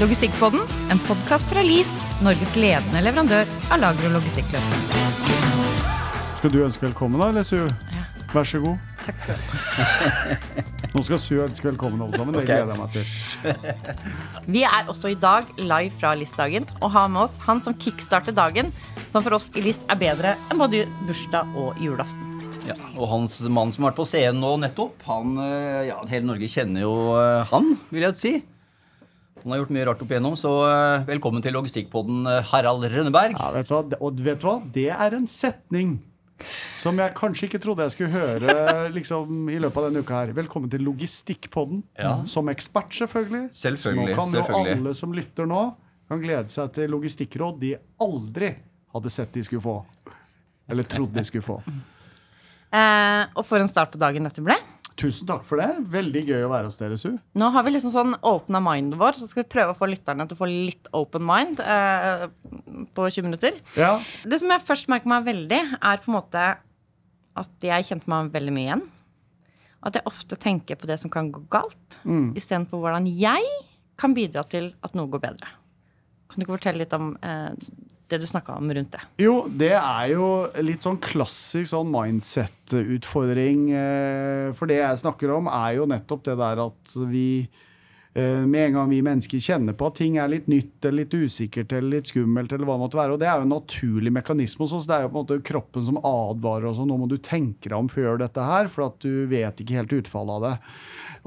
Logistikkpodden, en podkast fra LIS, Norges ledende leverandør av lager- og logistikkløsninger. Skal du ønske velkommen, da, eller Su? Ja. Vær så god. Takk skal du ha. Nå skal Su ønske velkommen, alle sammen. Det okay. gleder jeg meg til. Vi er også i dag live fra LIS-dagen og har med oss han som kickstarter dagen, som for oss i LIS er bedre enn både bursdag og julaften. Ja, og hans mann som har vært på scenen nå nettopp, han, eh, ja, hele Norge kjenner jo eh, han, vil jeg si. Han har gjort mye rart opp igjennom, så eh, velkommen til Logistikkpodden, eh, Harald Rønneberg. Ja, vet du hva? Og vet du hva? Det er en setning som jeg kanskje ikke trodde jeg skulle høre liksom, i løpet av denne uka her. Velkommen til Logistikkpodden. Ja. Som ekspert, selvfølgelig. Selvfølgelig, Så nå kan selvfølgelig. jo alle som lytter nå, kan glede seg til logistikkråd de aldri hadde sett de skulle få. Eller trodde de skulle få. Eh, og for en start på dagen dette ble. Tusen takk for det. Veldig gøy å være hos dere, Su. Nå har vi liksom sånn åpna mindet vår, så skal vi prøve å få lytterne til å få litt open mind eh, på 20 minutter. Ja. Det som jeg først merker meg veldig, er på en måte at jeg kjente meg veldig mye igjen. At jeg ofte tenker på det som kan gå galt, Mm. istedenfor hvordan jeg kan bidra til at noe går bedre. Kan du ikke fortelle litt om eh, det du snakka om rundt det? Jo, det er jo litt sånn klassisk sånn mindset-utfordring. eh, For det jeg snakker om, er jo nettopp det der at vi med en gang vi mennesker kjenner på at ting er litt nytt eller litt usikkert eller litt skummelt, eller hva det måtte være, og det er jo en naturlig mekanisme hos oss. Det er jo på en måte kroppen som advarer oss, og nå må du tenke deg om før dette her, for at du vet ikke helt utfallet av det.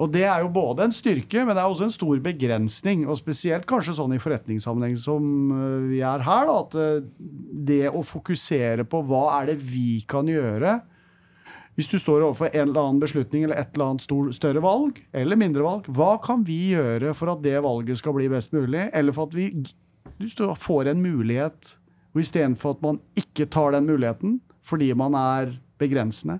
Og det er jo både en styrke, men det er også en stor begrensning, og spesielt kanskje sånn i forretningssammenheng som øh, vi er her, da, at øh, det å fokusere på hva er det vi kan gjøre hvis du står overfor en eller annen beslutning eller et eller annet stor, større valg, eller mindre valg, hva kan vi gjøre for at det valget skal bli best mulig, eller for at vi du står- får en mulighet, og istedenfor at man ikke tar den muligheten fordi man er begrensende,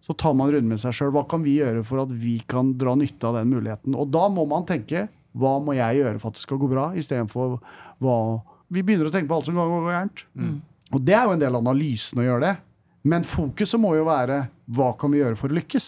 så tar man rundt med seg sjøl. Hva kan vi gjøre for at vi kan dra nytte av den muligheten? Og da må man tenke hva må jeg gjøre for at det skal gå bra, istedenfor hva Vi begynner å tenke på alt som kan gå gærent. Og det er jo en del av analysen å gjøre det. Men fokuset må jo være hva kan vi gjøre for å lykkes?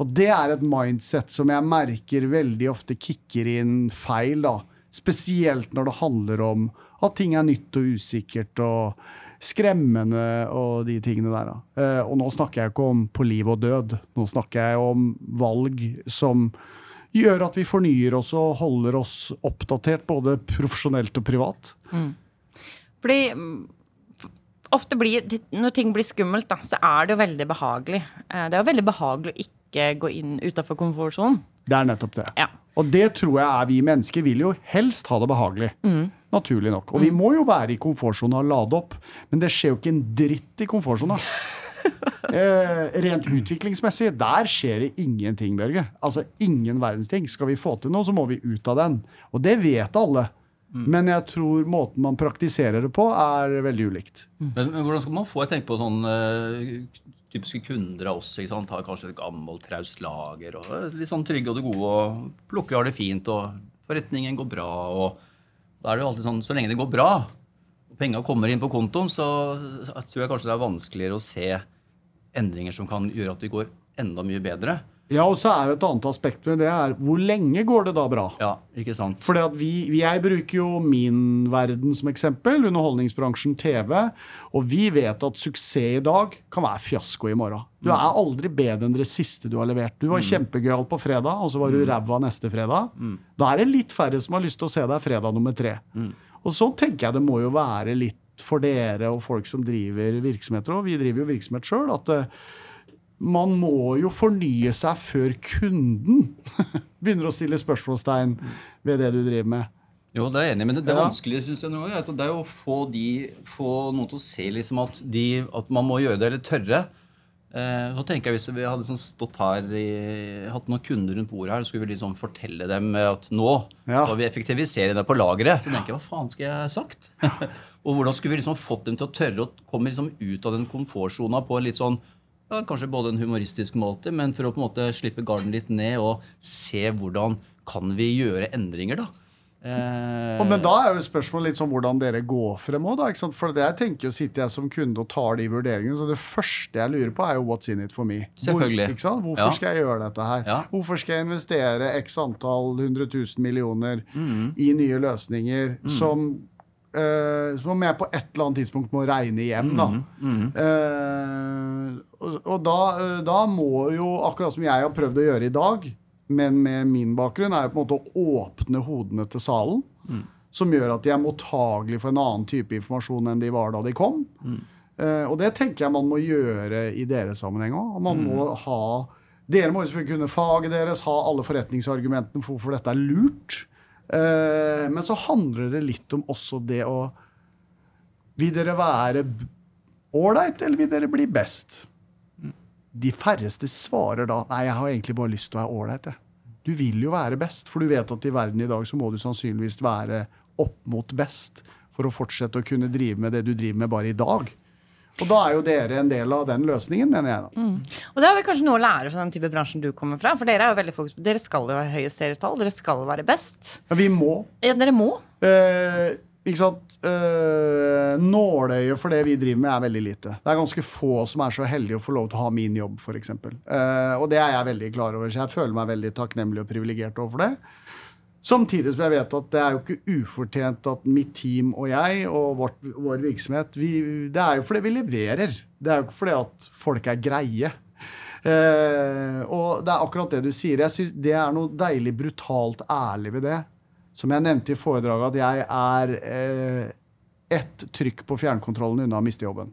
Og det er et mindset som jeg merker veldig ofte kicker inn feil. da. Spesielt når det handler om at ting er nytt og usikkert og skremmende og de tingene der. da. Eh, og nå snakker jeg ikke om på liv og død. Nå snakker jeg om valg som gjør at vi fornyer oss og holder oss oppdatert, både profesjonelt og privat. Fordi mm, f- ofte blir, når ting blir skummelt, da, så er det jo veldig behagelig. Eh, Det er jo veldig behagelig å ikke gå inn utafor komfortsonen. Det er nettopp det. Ja. Og det tror jeg er vi mennesker vil jo helst ha det behagelig. Naturlig nok. Og vi må jo være i komfortsona og lade opp, men det skjer jo ikke en dritt i komfortsona. eh, rent utviklingsmessig, der skjer det ingenting, Børge. Altså ingen verdens ting. Skal vi få til noe, så må vi ut av den. Og det vet alle. Men jeg tror måten man praktiserer det på, er veldig ulikt. Men, men hvordan skal man få Jeg tenker på sånn uh, typiske kunder av oss. ikke sant? Har kanskje et gammelt, traust lager. og Litt sånn trygge og det gode og plukker og har det fint. og Forretningen går bra. og da er det jo alltid sånn, Så lenge det går bra, og penga kommer inn på kontoen, så så tror jeg kanskje det er vanskeligere å se endringer som kan gjøre at det går enda mye bedre. Ja, og så er det et annet aspekt ved det er hvor lenge går det da bra? Ja, ikke sant? Fordi at vi, vi- Jeg bruker jo min verden som eksempel, underholdningsbransjen TV. Og vi vet at suksess i dag kan være fiasko i morgen. Du er aldri bedre enn det siste du har levert. Du var kjempegøyal på fredag, og så var du ræva neste fredag. Da er det litt færre som har lyst til å se deg fredag nummer tre. Og sånn tenker jeg det må jo være litt for dere og folk som driver virksomheter, og vi driver jo virksomhet sjøl, at eh, man må jo fornye seg før kunden begynner å stille spørsmålstegn ved det du driver med. Jo, det er jeg enig men det, det er vanskelig synes jeg nå, er det er jo å få, de, få noen til å se liksom at, de, at man må gjøre det, eller tørre. Eh, så tenker jeg Hvis vi hadde sånn stått her i, hatt noen kunder rundt bordet her, så skulle vi liksom fortelle dem at nå Ja. skal vi effektivisere det på lageret. Så tenker jeg, hva faen skal jeg ha sagt? og hvordan skulle vi liksom fått dem til å tørre å komme liksom ut av den komfortsona på en litt sånn ja, Kanskje både en humoristisk måte, men for å på en måte slippe garden litt ned og se hvordan kan vi gjøre endringer, da. Eh, men da er jo spørsmålet litt sånn hvordan dere går frem òg, da. For det jeg tenker jo, sitter jeg som kunde og tar de vurderingene, så det første jeg lurer på, er jo what's in it for me. Selvfølgelig. Hvor? Hvorfor Ja. skal jeg gjøre dette her? Ja. Hvorfor skal jeg investere x antall hundre tusen millioner Mm. i nye løsninger som eh, som jeg på et eller annet tidspunkt må regne hjem, da. Mm. Eh, og, og da, uh, da må jo, akkurat som jeg har prøvd å gjøre i dag, men med min bakgrunn, er jo på en måte å åpne hodene til salen. Som gjør at de er mottagelige for en annen type informasjon enn de var da de kom. Eh, og det tenker jeg man må gjøre i deres sammenheng òg. Man må ha Dere må jo selvfølgelig kunne faget deres, ha alle forretningsargumentene for hvorfor dette er lurt. Eh, men så handler det litt om også det å Vil dere være ålreit, eller vil dere bli best? De færreste svarer da Nei, jeg har egentlig bare lyst til å være ålreit. jeg». Du vil jo være best, for du vet at i verden i dag så må du sannsynligvis være opp mot best for å fortsette å kunne drive med det du driver med bare i dag. Og da er jo dere en del av den løsningen, mener jeg. da. Og det har vi kanskje noe å lære fra den type bransjen du kommer fra. For dere er jo veldig fokus på, Dere skal jo ha høye serietall. Dere skal være best. Ja, vi må. Ja, dere må. Eh, ikke sant? Eh, nåløyet for det vi driver med, er veldig lite. Det er ganske få som er så heldige å få lov til å ha min jobb, f.eks. Eh, og det er jeg veldig klar over, så jeg føler meg veldig takknemlig og privilegert overfor det. Samtidig som jeg vet at det er jo ikke ufortjent at mitt team og jeg og vårt, vår virksomhet vi, Det er jo fordi vi leverer. Det er jo ikke fordi at folk er greie. Eh, og det er akkurat det du sier. Jeg synes Det er noe deilig brutalt ærlig ved det. Som jeg nevnte i foredraget, at jeg er eh, ett trykk på fjernkontrollen unna å miste jobben.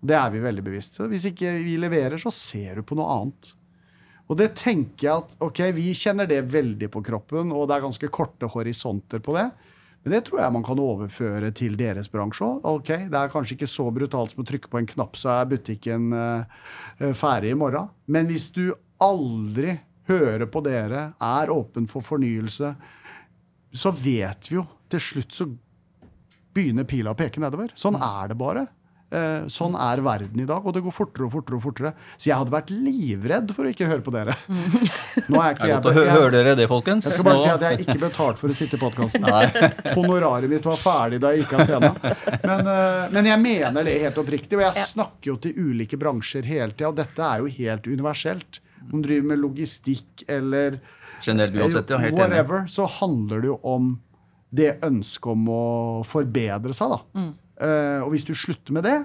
Det er vi veldig bevisst. Så hvis ikke vi leverer, så ser du på noe annet. Og det tenker jeg at ok, vi kjenner det veldig på kroppen, og det er ganske korte horisonter på det. Men det tror jeg man kan overføre til deres bransje òg. Ok, det er kanskje ikke så brutalt som å trykke på en knapp, så er butikken eh, eh, ferdig i morgen. Men hvis du aldri hører på dere, er åpen for fornyelse, så vet vi jo til slutt så begynner pila å peke nedover. Sånn er det bare. Eh, sånn er verden i dag, og det går fortere og fortere. og fortere. Så jeg hadde vært livredd for å ikke høre på dere. Nå er ikke Det jeg, jeg, Hører dere det, folkens. jeg skal bare Nå- si at jeg er ikke betalt for å sitte i podkasten. Honoraret mitt var ferdig da jeg gikk av scenen. Men, eh, men jeg mener det helt oppriktig, og jeg snakker jo til ulike bransjer hele tida, og dette er jo helt universelt. Om du driver med logistikk eller Generelt uansett, ja. Helt enig. whatever, så handler det jo om det ønsket om å forbedre seg. da. Mm. Uh, og hvis du slutter med det,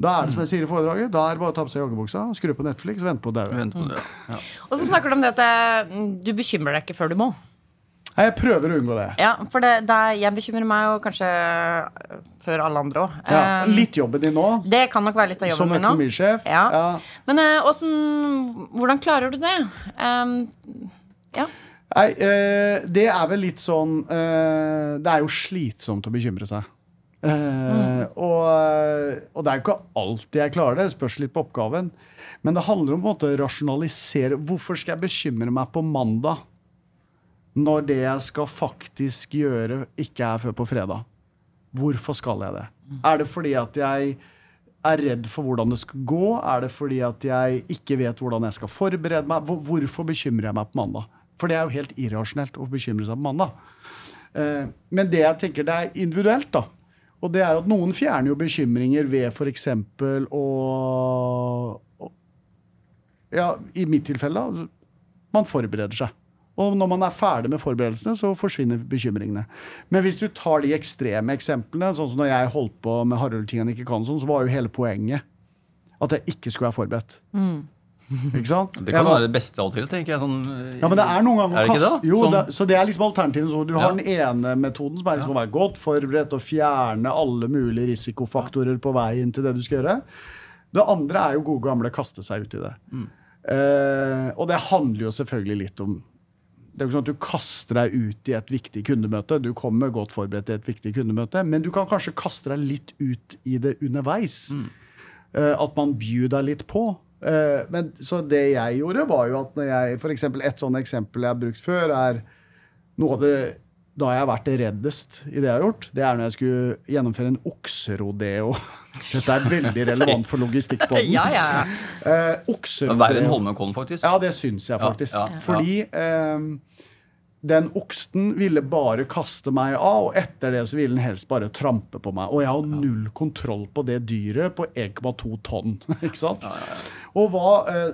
da er det som jeg sier i foredraget, da er det bare å ta på seg joggebuksa, skru på Netflix og vente på å daue. Vent på det. Ja. Og så snakker du om det at eh, du bekymrer deg ikke før du må. Nei, Jeg prøver å unngå det. Ja, for det, det er, jeg bekymrer meg jo kanskje øh, før alle andre òg. Ja, litt jobben din nå, det kan nok være litt av jobben min nå. økonomisjef. Ja. Ja. Men uh, hvordan, hvordan klarer du det? Um, ja. Nei, eh, det er vel litt sånn eh, Det er jo slitsomt å bekymre seg. Eh, og, og det er jo ikke alltid jeg klarer det. Det spørs litt på oppgaven. Men det handler om å rasjonalisere. Hvorfor skal jeg bekymre meg på mandag når det jeg skal faktisk gjøre, ikke er før på fredag? Hvorfor skal jeg det? Er det fordi at jeg er redd for hvordan det skal gå? Er det fordi at jeg ikke vet hvordan jeg skal forberede meg? Hvorfor bekymrer jeg meg på mandag? For det er jo helt irrasjonelt å bekymre seg på mandag. Eh, Men det jeg tenker det er individuelt, da. Og det er at noen fjerner jo bekymringer ved f.eks. å Ja, i mitt tilfelle, da. Man forbereder seg. Og når man er ferdig med forberedelsene, så forsvinner bekymringene. Men hvis du tar de ekstreme eksemplene, sånn som når jeg holdt på med Harald-ting han ikke kan, sånn, så var jo hele poenget at jeg ikke skulle være forberedt. Ikke sant? Det kan være det beste av og til, tenker jeg. Sånn, ja, men det er noen ganger Er det kaste? Jo, Sånn- det, så det er liksom alternativet. Du har Ja. den ene metoden, som er liksom å være godt forberedt og fjerne alle mulige risikofaktorer på vei inn til det du skal gjøre. Det andre er jo gode gamle kaste seg ut i det. Mm. Eh, og det handler jo selvfølgelig litt om det er jo ikke sånn at du kaster deg ut i et viktig kundemøte. Du kommer godt forberedt til et viktig kundemøte, men du kan kanskje kaste deg litt ut i det underveis. Eh, at man byr deg litt på. Eh, men, så det jeg gjorde, var jo at når jeg for eksempel, Et sånt eksempel jeg har brukt før, er noe av det da jeg har vært reddest i det jeg har gjort, det er når jeg skulle gjennomføre en okserodeo. Dette er veldig relevant for logistikkbåten. ja, ja. Eh, Det er okserodeo. Verre enn Holmenkollen, faktisk. Ja, det syns jeg Ja, faktisk. ja, ja. Fordi eh, den oksten ville bare kaste meg av, og etter det så ville den helst bare trampe på meg. Og jeg har null kontroll på det dyret på 1,2 tonn. ikke sant? Og hva eh,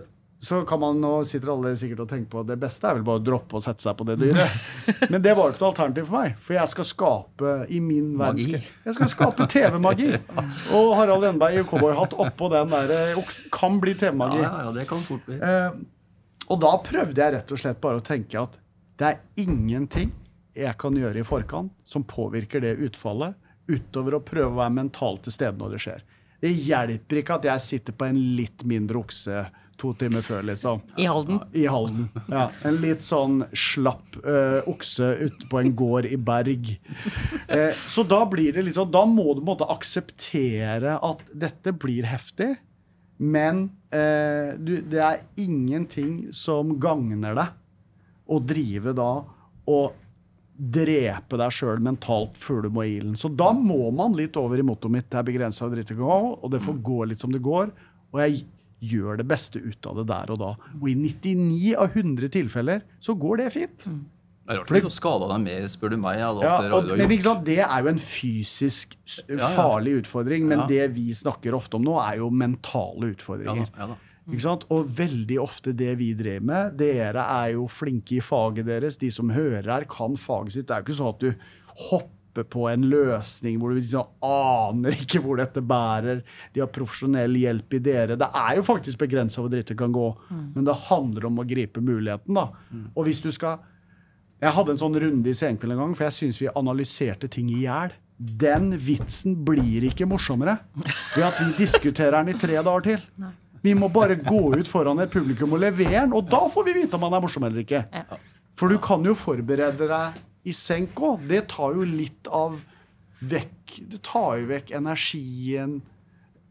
Så kan man nå sitter alle sikkert og tenker på at det beste er vel bare å droppe å sette seg på det dyret. Men det var ikke noe alternativ for meg, for jeg skal skape i min Magi. verden Jeg skal skape TV-magi. Og Harald Enberg i cowboyhatt oppå den der eh, oksen kan bli TV-magi. ja, ja, det kan fort bli. Eh, og da prøvde jeg rett og slett bare å tenke at det er ingenting jeg kan gjøre i forkant som påvirker det utfallet, utover å prøve å være mentalt til stede når det skjer. Det hjelper ikke at jeg sitter på en litt mindre okse to timer før, liksom. I Halden. I Halden. Ja, en litt sånn slapp uh, okse ute på en gård i Berg. Uh, så da blir det liksom Da må du måtte akseptere at dette blir heftig. Men uh, du, det er ingenting som gagner deg å drive da og drepe deg sjøl mentalt før du må i ilden. Så da må man litt over i mottoet mitt. Det er begrensa dritt å gå, og det får gå litt som det går. Og jeg gjør det beste ut av det der og da. Og i 99 av 100 tilfeller så går det fint. Det er rart du ikke har skada deg mer, spør du meg. Ja, og, du men. Det er jo en fysisk farlig ja. farlig utfordring, men Ja. det vi snakker ofte om nå, er jo mentale utfordringer. Ja, da, ja, da. Ikke sant? Og veldig ofte det vi driver med Dere er jo flinke i faget deres. De som hører her, kan faget sitt. Det er jo ikke sånn at du hopper på en løsning hvor du liksom aner ikke hvor dette bærer. De har profesjonell hjelp i dere. Det er jo faktisk begrensa hvor dritt det kan gå. Men det handler om å gripe muligheten, da. Og hvis du skal Jeg hadde en sånn runde i Senkveld en gang, for jeg syns vi analyserte ting i hjel. Den vitsen blir ikke morsommere ved at vi diskuterer den i tre dager til. Vi må bare gå ut foran et publikum og levere den, og da får vi vite om han er morsom eller ikke. For du kan jo forberede deg i senk òg. Det tar jo litt av vekk Det tar jo vekk energien,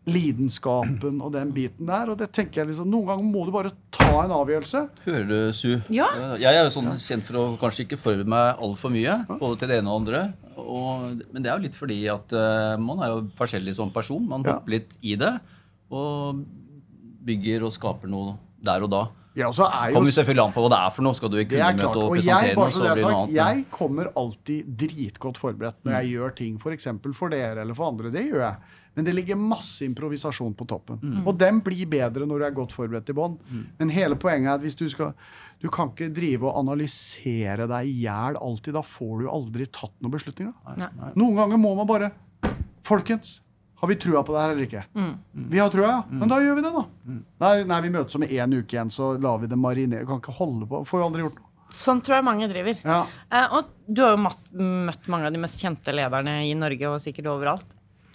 lidenskapen og den biten der. Og det tenker jeg liksom Noen ganger må du bare ta en avgjørelse. Hører du, Su? Ja. Eh, Jeg er jo sånn kjent for å kanskje ikke forberede meg altfor mye, både til det ene og andre. Og, men det er jo litt fordi at uh, man er jo forskjellig som person. Man Ja. hopper litt i det og bygger og skaper noe der og da. Ja, så er jo Kommer selvfølgelig an på hva det er for noe. Skal du i kunne møte kundemøte og Og presentere jeg, noe, så blir det noe annet. jeg kommer alltid dritgodt forberedt når jeg gjør ting f.eks. For, for dere eller for andre. Det gjør jeg. Men det ligger masse improvisasjon på toppen. Og den blir bedre når du er godt forberedt i bånn. Men hele poenget er at hvis du skal Du kan ikke drive og analysere deg i hjel alltid. Da får du jo aldri tatt noen beslutninger. Nei. Noen ganger må man bare Folkens, har vi trua på det her eller ikke? Vi har trua, ja. Men da gjør vi det, da. Nei, nei, vi møtes om en uke igjen, så lar vi det marinere. Kan ikke holde på. Får jo aldri gjort noe. Sånn tror jeg mange driver. Ja. Eh, og du har jo mat, møtt mange av de mest kjente lederne i Norge og sikkert overalt.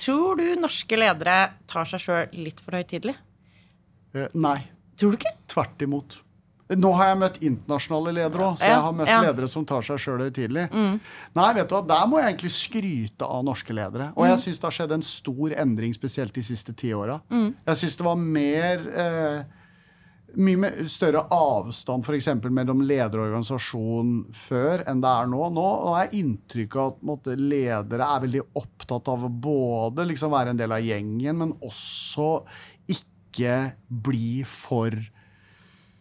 Tror du norske ledere tar seg sjøl litt for høytidelig? Eh, Nei, Tror du ikke? tvert imot. Nå har jeg møtt internasjonale ledere òg, så jeg har møtt ja. ledere som tar seg sjøl høytidelig. Nei, vet du hva, der må jeg egentlig skryte av norske ledere. Og jeg syns det har skjedd en stor endring, spesielt de siste ti åra. Jeg syns det var mer eh, mye større avstand for eksempel, mellom leder og organisasjon før enn det er nå. Nå har jeg inntrykk av at måtte, ledere er veldig opptatt av å både liksom, være en del av gjengen, men også ikke bli for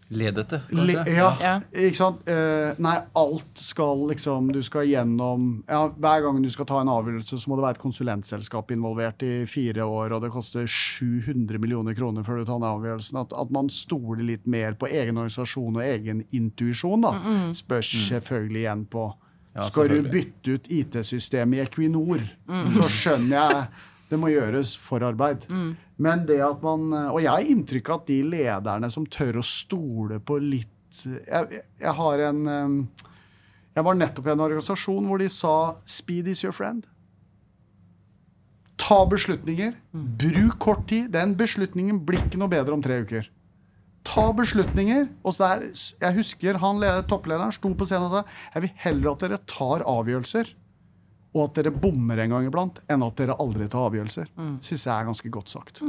Ledete, Le, kanskje? ja, Ja. ikke sant? Uh, nei, alt skal liksom Du skal gjennom ja, Hver gang du skal ta en avgjørelse, så må det være et konsulentselskap involvert i fire år, og det koster 700 millioner kroner før du tar den avgjørelsen. At, at man stoler litt mer på egen organisasjon og egen intuisjon, da. Spørs selvfølgelig igjen på Ja, Skal du bytte ut IT-systemet i Equinor, så skjønner jeg det må gjøres forarbeid. Men det at man Og jeg har inntrykk av at de lederne som tør å stole på litt Jeg, jeg har en um, Jeg var nettopp i en organisasjon hvor de sa 'speed is your friend'. Ta beslutninger. Bruk kort tid. Den beslutningen blir ikke noe bedre om tre uker. Ta beslutninger. Og så er, jeg husker han leder, topplederen sto på scenen og sa jeg vil heller at dere tar avgjørelser, og at dere bommer en gang iblant, enn at dere aldri tar avgjørelser. Syns jeg er ganske godt sagt.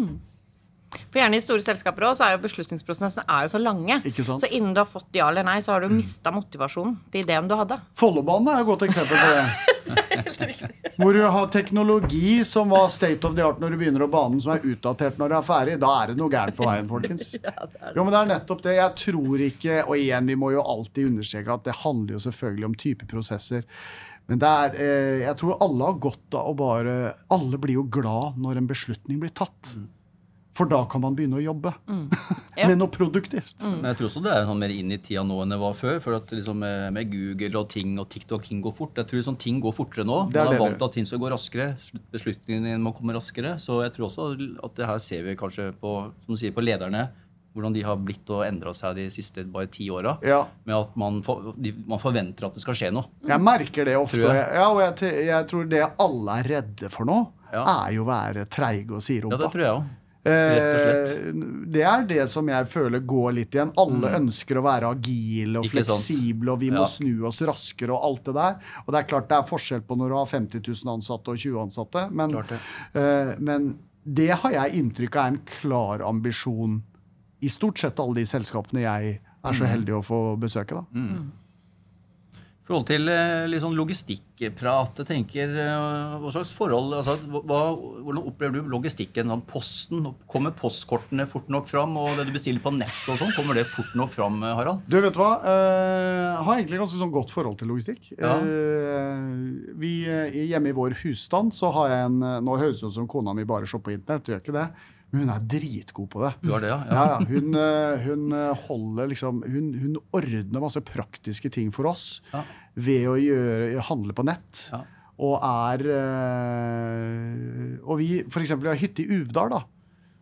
For gjerne i store selskaper også, så er jo beslutningsprosessene er jo så lange. Så innen du har fått ja eller nei, så har du mista motivasjonen til ideen du hadde. Follobanen er et godt eksempel på det. Hvor du har teknologi som var state of the art når du begynner og banen som er utdatert når du er ferdig. Da er det noe gærent på veien, folkens. Jo, men det er nettopp det. Jeg tror ikke Og igjen, vi må jo alltid understreke at det handler jo selvfølgelig om type prosesser. Men det er, eh, jeg tror alle har godt av å bare Alle blir jo glad når en beslutning blir tatt. For da kan man begynne å jobbe Ja. med noe produktivt. Men jeg tror også det er sånn mer inn i tida nå enn det var før. For at liksom med, med Google og ting og TikTok, ting går fort. Jeg tror liksom ting går fortere nå. Det er Man er vant til at ting skal gå raskere. Beslutningene må komme raskere. Så jeg tror også at det her ser vi kanskje på som du sier, på lederne. Hvordan de har blitt og endra seg de siste bare ti åra. Ja. Med at man, for, de, man forventer at det skal skje noe. Jeg merker det ofte. Jeg. Ja, og jeg, jeg tror det alle er redde for nå, Ja. er jo å være treige og Ja, det tror jeg også. Rett og slett. Eh, Det er det som jeg føler går litt igjen. Alle ønsker å være agile og Mm. Ikke fleksible, og vi må Ja. snu oss raskere og alt det der. Og det er klart det er forskjell på når du har 50 000 ansatte og 20 ansatte, men, det. eh, men det har jeg inntrykk av er en klar ambisjon i stort sett alle de selskapene jeg er Mm. så heldig å få besøke. da. I forhold til eh, litt sånn logistikkprat, tenker eh, Hva slags forhold altså, hva, Hvordan opplever du logistikken? Sånn Posten, Kommer postkortene fort nok fram? Og det du bestiller på nett og sånn, kommer det fort nok fram, eh, Harald? Du, vet hva? Jeg har egentlig ganske sånn godt forhold til logistikk. Ja. Vi, hjemme i vår husstand så har jeg en Nå høres det ut som kona mi bare shopper på internett, gjør ikke det. Men hun er dritgod på det. Du har det, ja? Ja, ja. Hun, eh, hun eh, holder liksom hun, hun ordner masse praktiske ting for oss Ja. ved å gjøre, handle på nett. Ja. Og er eh, Og vi for eksempel, vi har hytte i Uvdal, da.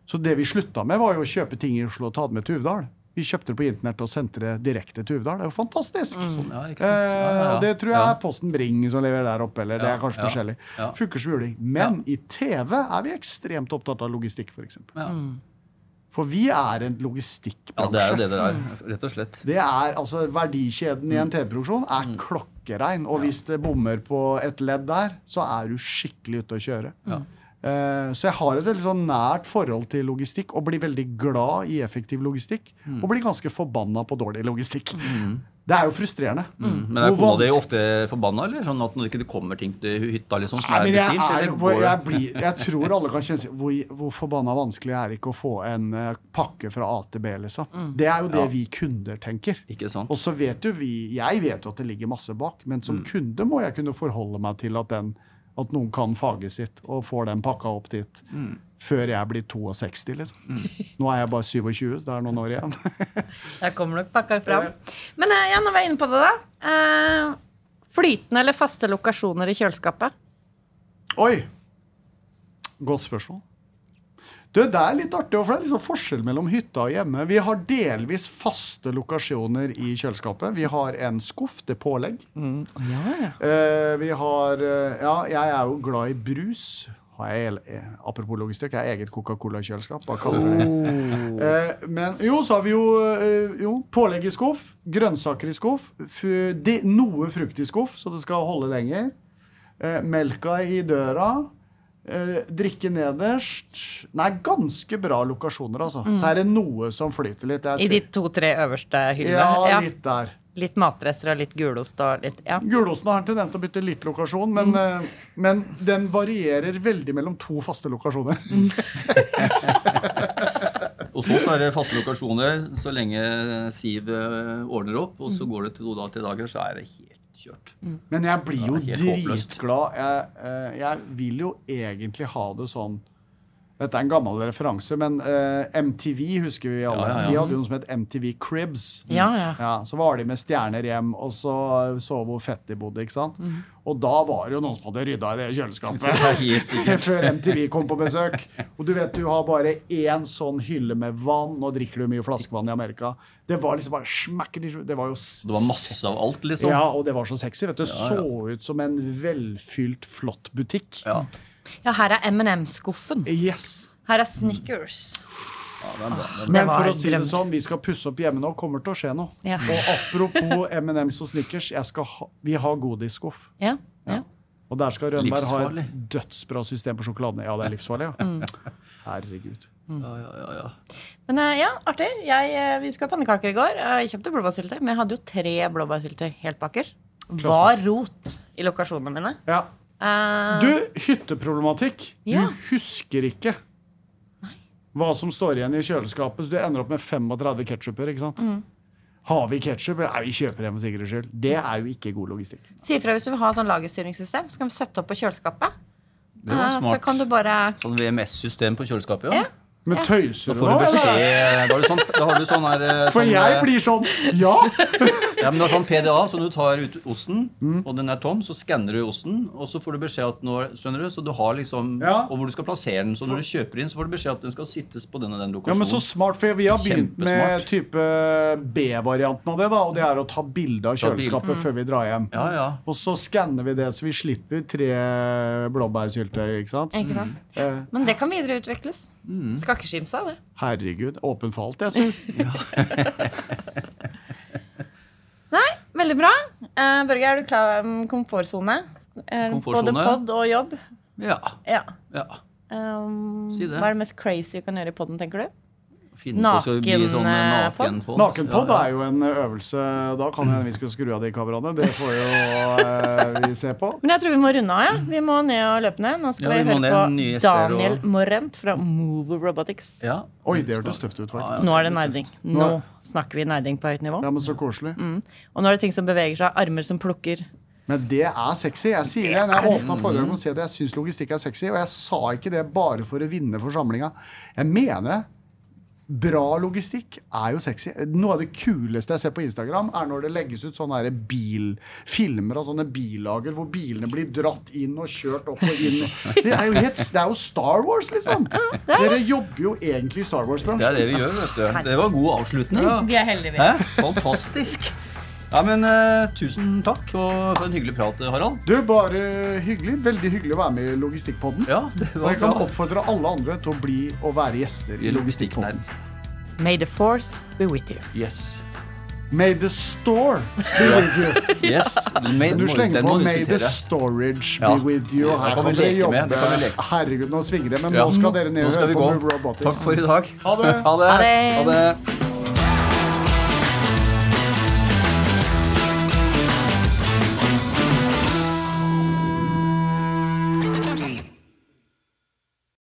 Så det vi slutta med, var jo å kjøpe ting i Oslo og ta det med til Uvdal. Vi kjøpte det på internett og sendte det direkte til Uvdal. Det er jo fantastisk! Sånn, ja, ikke sant? Ja, ja, Eh, ja. det tror jeg er Posten Bring som leverer der oppe. eller det er kanskje ja, forskjellig. ja. Funker som juling. Men i TV er vi ekstremt opptatt av logistikk, f.eks. Ja. For vi er en logistikkbransje. ja, det er jo det det er, rett og slett. Det er, altså Verdikjeden i Mm. en TV-produksjon er klokkerein. Og hvis det bommer på et ledd der, så er du skikkelig ute å kjøre. Eh, så jeg har et veldig sånn nært forhold til logistikk og blir veldig glad i effektiv logistikk. Mm. Og blir ganske forbanna på dårlig logistikk. Det er jo frustrerende. Mm. Men er kona di ofte forbanna, eller sånn at når det ikke kommer ting til hytta liksom, som Nei, er men jeg, bestilt? er, jeg, blir, jeg tror alle kan kjenne seg hvor, hvor forbanna vanskelig er det ikke å få en eh, pakke fra A til B, liksom. Det er jo det Ja. vi kunder tenker. Ikke sant? Og så vet jo vi Jeg vet jo at det ligger masse bak, men Mm. som kunde må jeg kunne forholde meg til at, den, at noen kan faget sitt og får den pakka opp dit Mm. før jeg blir 62, liksom. Nå er jeg bare 27, så det er noen år igjen. Der kommer nok pakka fram. Men ja, nå var jeg inne på det, da. Eh, flytende eller faste lokasjoner i kjøleskapet? Oi! Godt spørsmål. Du, Det er litt artig, for det er liksom forskjell mellom hytta og hjemme. Vi har delvis faste lokasjoner i kjøleskapet. Vi har en skuff, er pålegg. Mm. ja. Uh, vi har uh, Ja, jeg er jo glad i brus. Har jeg, eh, apropos logistikk, jeg har eget Coca-Cola-kjøleskap. Oh. Uh. Men jo, så har vi jo, jo pålegg i skuff, grønnsaker i skuff, de, noe frukt i skuff, så det skal holde lenger. Melka i døra. Eh, drikke nederst. Nei, ganske bra lokasjoner, altså. Så er det noe som flyter litt. Jeg I de to-tre øverste hyllene? ja, Ja, litt der. litt matrester og litt gulost og litt Ja. Gulosten har en tendens til å bytte litt lokasjon, men, eh, men den varierer veldig mellom to faste lokasjoner. Og så er det faste lokasjoner så lenge Siv eh, ordner opp, og så går det til to til dager, så er det helt kjørt. Men jeg blir jo dritglad. Jeg, eh, jeg vil jo egentlig ha det sånn Dette er en gammel referanse, men uh, MTV husker vi alle. Ja, ja, ja. De hadde jo noe som het MTV Cribs. Ja, ja. Ja, så var de med stjerner hjem, og så så hvor fett de bodde. ikke sant? Og da var det jo noen som hadde rydda i det kjøleskapet. Før MTV kom på besøk. Og du vet, du har bare én sånn hylle med vann. Nå drikker du mye flaskevann i Amerika. Det var liksom bare smakker Det var jo Det var masse av alt, liksom. Ja, og det var så sexy. vet du. Det Ja, ja. så ut som en velfylt, flott butikk. Ja. Ja, her er M&M-skuffen. Yes. Her er Snickers. Ja, den, den, den. Men for å si det sånn, vi skal pusse opp hjemme nå. Kommer til å skje noe. Ja. Og apropos M&M's og Snickers, jeg skal ha, vi har godisskuff. Ja, ja. Og der skal Rønberg ha et dødsbra system på sjokoladene. Ja, det er livsfarlig, ja. Herregud. Ja, ja, ja, ja. Men eh, ja, artig. Jeg, eh, vi skal ha pannekaker i går. Jeg kjøpte blåbærsyltetøy, men jeg hadde jo tre blåbærsyltetøy helt bakerst. var rot i lokasjonene mine. Ja. Eh, Du, hytteproblematikk. Ja. Du husker ikke hva som står igjen i kjøleskapet, så du ender opp med 35 ketsjuper. Mm. Har vi ketsjup? Nei, vi kjøper hjem for sikkerhets skyld. Det er jo ikke god logistikk. Si ifra hvis du vil ha sånn lagerstyringssystem. Så kan vi sette opp på kjøleskapet. Det var Eh, Så kan du bare Sånn VMS-system på kjøleskapet, Ja. ja. Men Ja. tøyser Da du får du nå? beskjed eller? Da har du sånn, da har du sånn her eh, For sånn, jeg eh, blir sånn Ja! Ja, men Du har sånn PDA, så når du tar ut osten, Mm. og den er tom, så skanner du osten, og så får du beskjed at nå, skjønner du, så du har liksom, Ja. og hvor du skal plassere den. Så når du kjøper inn, så får du beskjed at den skal sittes på den og den Ja, men så smart, for Vi har begynt med type B-varianten av det, da, og det er å ta bilde av kjøleskapet mm. før vi drar hjem. Ja, ja. Og så skanner vi det, så vi slipper tre blåbærsyltetøy. ikke sant? Ikke sant? Mm. Men det kan videreutvikles. Skal ikke skimse av det. herregud, åpen for alt, jeg. Så. Nei, veldig bra. Uh, Børge, er du klar om komfortsone? Uh, Både pod og jobb. ja. Ja. ja. Um, Si det. Hva er det mest crazy du kan gjøre i poden, tenker du? Nakenpod? nakenpod. Nakenpod Ja, ja. er jo en øvelse. Da kan hende vi skulle skru av de kameraene. Det får jo eh, vi se på. Men jeg tror vi må runde av. ja Vi må ned og løpe ned. Nå skal Ja, vi, vi høre ned, på Daniel og- Morent fra Move Robotics. Ja. Oi, det hørtes tøft ut, faktisk. Nå er det nerding. Nå snakker vi nerding på høyt nivå. Ja, men så koselig. Og nå er det ting som beveger seg. Armer som plukker. Men det er sexy. Jeg sier det når jeg åpna foredraget med å si at jeg syns logistikk er sexy. Og jeg sa ikke det bare for å vinne forsamlinga. Jeg mener det. Bra logistikk er jo sexy. Noe av det kuleste jeg ser på Instagram, er når det legges ut sånne bilfilmer av sånne billager hvor bilene blir dratt inn og kjørt opp og inn. Det er jo, helt, det er jo Star Wars, liksom. Dere jobber jo egentlig i Star er Wars-bransjen. det vi gjør, vet du. Det var god avslutning. Vi er heldige, vi. Fantastisk. Ja, men uh, Tusen takk og for en hyggelig prat, Harald. Du, bare hyggelig. Veldig hyggelig å være med i Logistikkpodden. Ja, det Og jeg kan bra. oppfordre alle andre til å bli og være gjester I i Logistikkpodden. May the fourth be with you. Yes. May the store be with you. yes. May, Du slenger på May the storage Ja. be with you. Her kan kan vi leke med, kan vi leke. Herregud, nå svinger det. Men Ja. nå skal dere ned og høre på Robotics. Takk for i dag. Ha det. Ha det. Ha det. Ha det.